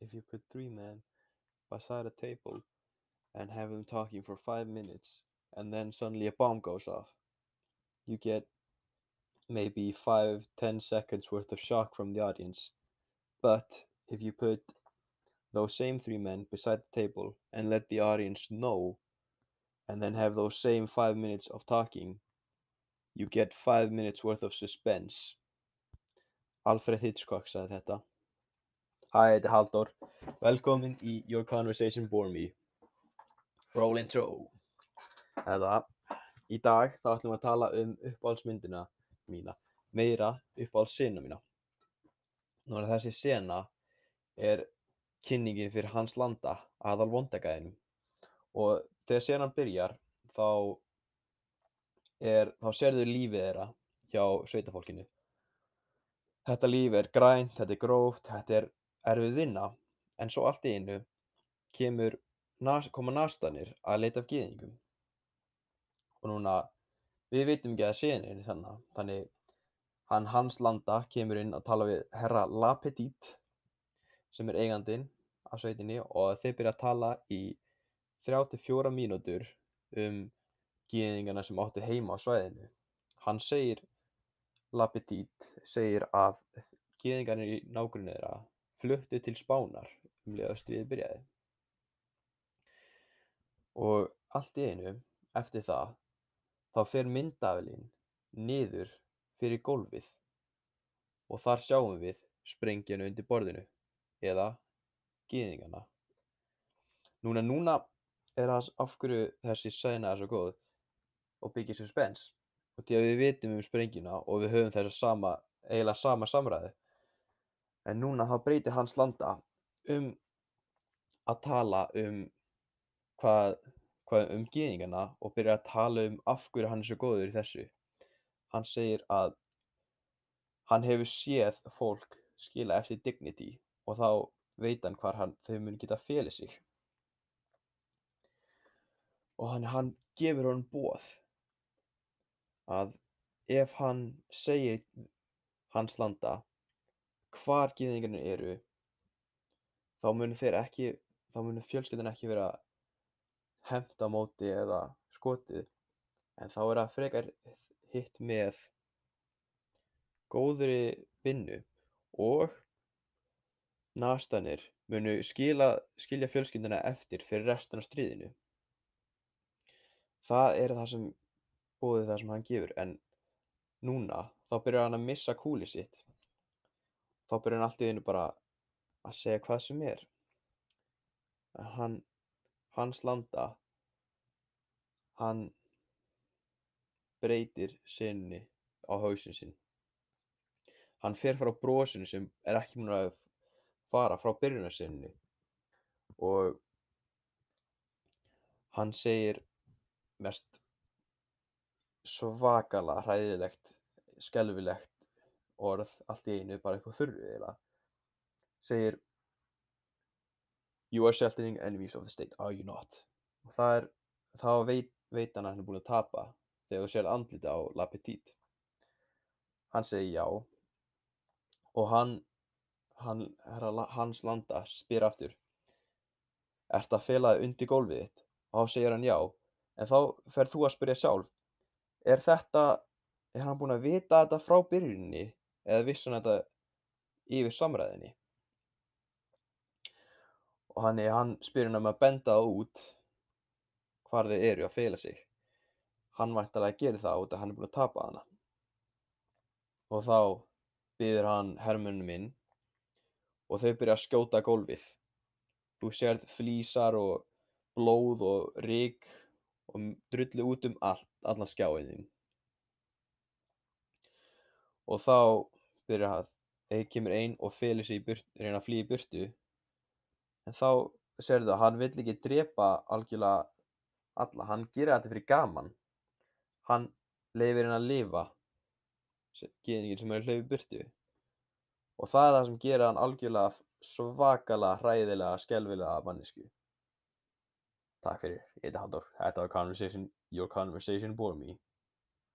if you put three men beside a table and have them talking for five minutes and then suddenly a bomb goes off, you get maybe five, ten seconds worth of shock from the audience. But if you put those same three men beside the table and let the audience know and then have those same five minutes of talking, you get five minutes worth of suspense. Alfred Hitchcock sagði þetta. Hæ, þetta er Halldór. Velkomin í Your Conversation Bore Me. Roll intro. Þetta, í dag þá ætlum við að tala um uppáhaldsmyndina mína, meira uppáhaldssena mína. Núna þessi sena er kynningin fyrir Hans Landa, aðal vondagæðinum. Og þegar senan byrjar, þá, er, þá sérðu lífið þeirra hjá sveitafólkinu. Þetta líf er grænt, þetta er gróft, þetta er erfið vinna, en svo allt í einu kemur, koma nastanir að leita af gyðingum. Og núna, við veitum ekki að senin er þannig, þannig hann Hans Landa kemur inn að tala við herra Lapetit sem er eigandinn af sveitinni og þeir byrja að tala í 34 mínútur um gyðingana sem áttu heima á svæðinu. Hann segir Lapetit segir að gyðingarnir í nágrunni þeirra fluttu til Spánar um leið að stríðið byrjaði. Og allt í einu, eftir það, þá fer myndavélin niður fyrir gólfið og þar sjáum við sprengjunu undir borðinu eða gyðingana. Núna, núna er það af hverju þessi sæna er svo góð og byggir suspense og því að við vitum um sprengjuna og við höfum þessa sama, eiginlega sama samræði. En núna þá breytir hans landa um að tala um hvað, hvað um gyðingana og byrjar að tala um af hverju hann er svo góður í þessu. Hann segir að hann hefur séð fólk skila eftir dignity og þá veit hann hvar hann, þau muni geta felið sig. Og hann, hann gefur honum bóð að ef hann segir hans landa hvar gyðingarnir eru þá munu þeir ekki þá munu fjölskyldan ekki vera hefnt á móti eða skotið. En þá er það frekar hitt með góðri vinnu og nastanir munu skila, skilja fjölskylduna eftir fyrir restan af stríðinu. Það er það sem boðið það sem hann gefur. En núna þá byrjar hann að missa kúlið sitt þá byrjar hann allt í einu bara að segja hvað sem er. Hann hans landa hann breytir sinni á hausinn sinn. Hann fer frá brosinu sem er ekki múin að fara frá byrjunarsinni og hann segir mest svakalega hræðilegt, skelfilegt orð allt í einu, bara eitthvað þurru eiginlega, segir You are sheltering enemies of the state, are you not? Og það er, þá veit, veit hann að hann er búin að tapa þegar þú sér andlita á La Petite. Hann segir já og hann, hann, Hans Landa spyr aftur Ert að fela þig undir gólfið þitt? Og þá segir hann já, en þá ferð þú að spyrja sjálf er þetta, er hann búinn að vita þetta frá byrjuninni eða vissi hann þetta yfir samræðinni? Og hann, hann spyr hann um að benda út hvar þau eru að fela sig. Hann væntalega gerir það út að hann er búinn að tapa hana. Og þá byður hann hermunum inn og þau byrja að skjóta gólfið. Þú sérð flísar og blóð og ryk og drullu út um allt, allan skjáinn þinn. Og þá byrjar það, eða kemur einn og felur sig í burtu, reyna að flýja í burtu, en þá serðu að hann vill ekki drepa algjörlega alla, hann gera þetta fyrir gaman. Hann leifir henn að lifa, geðingin sem er hlaupið burtu. Og það er það sem gera hann algjörlega svakalega, hræðilega, skelfilega mannesku. Takk fyrir, ég heiti Halldór. Þetta var Conversation, Your Conversation Bore Me.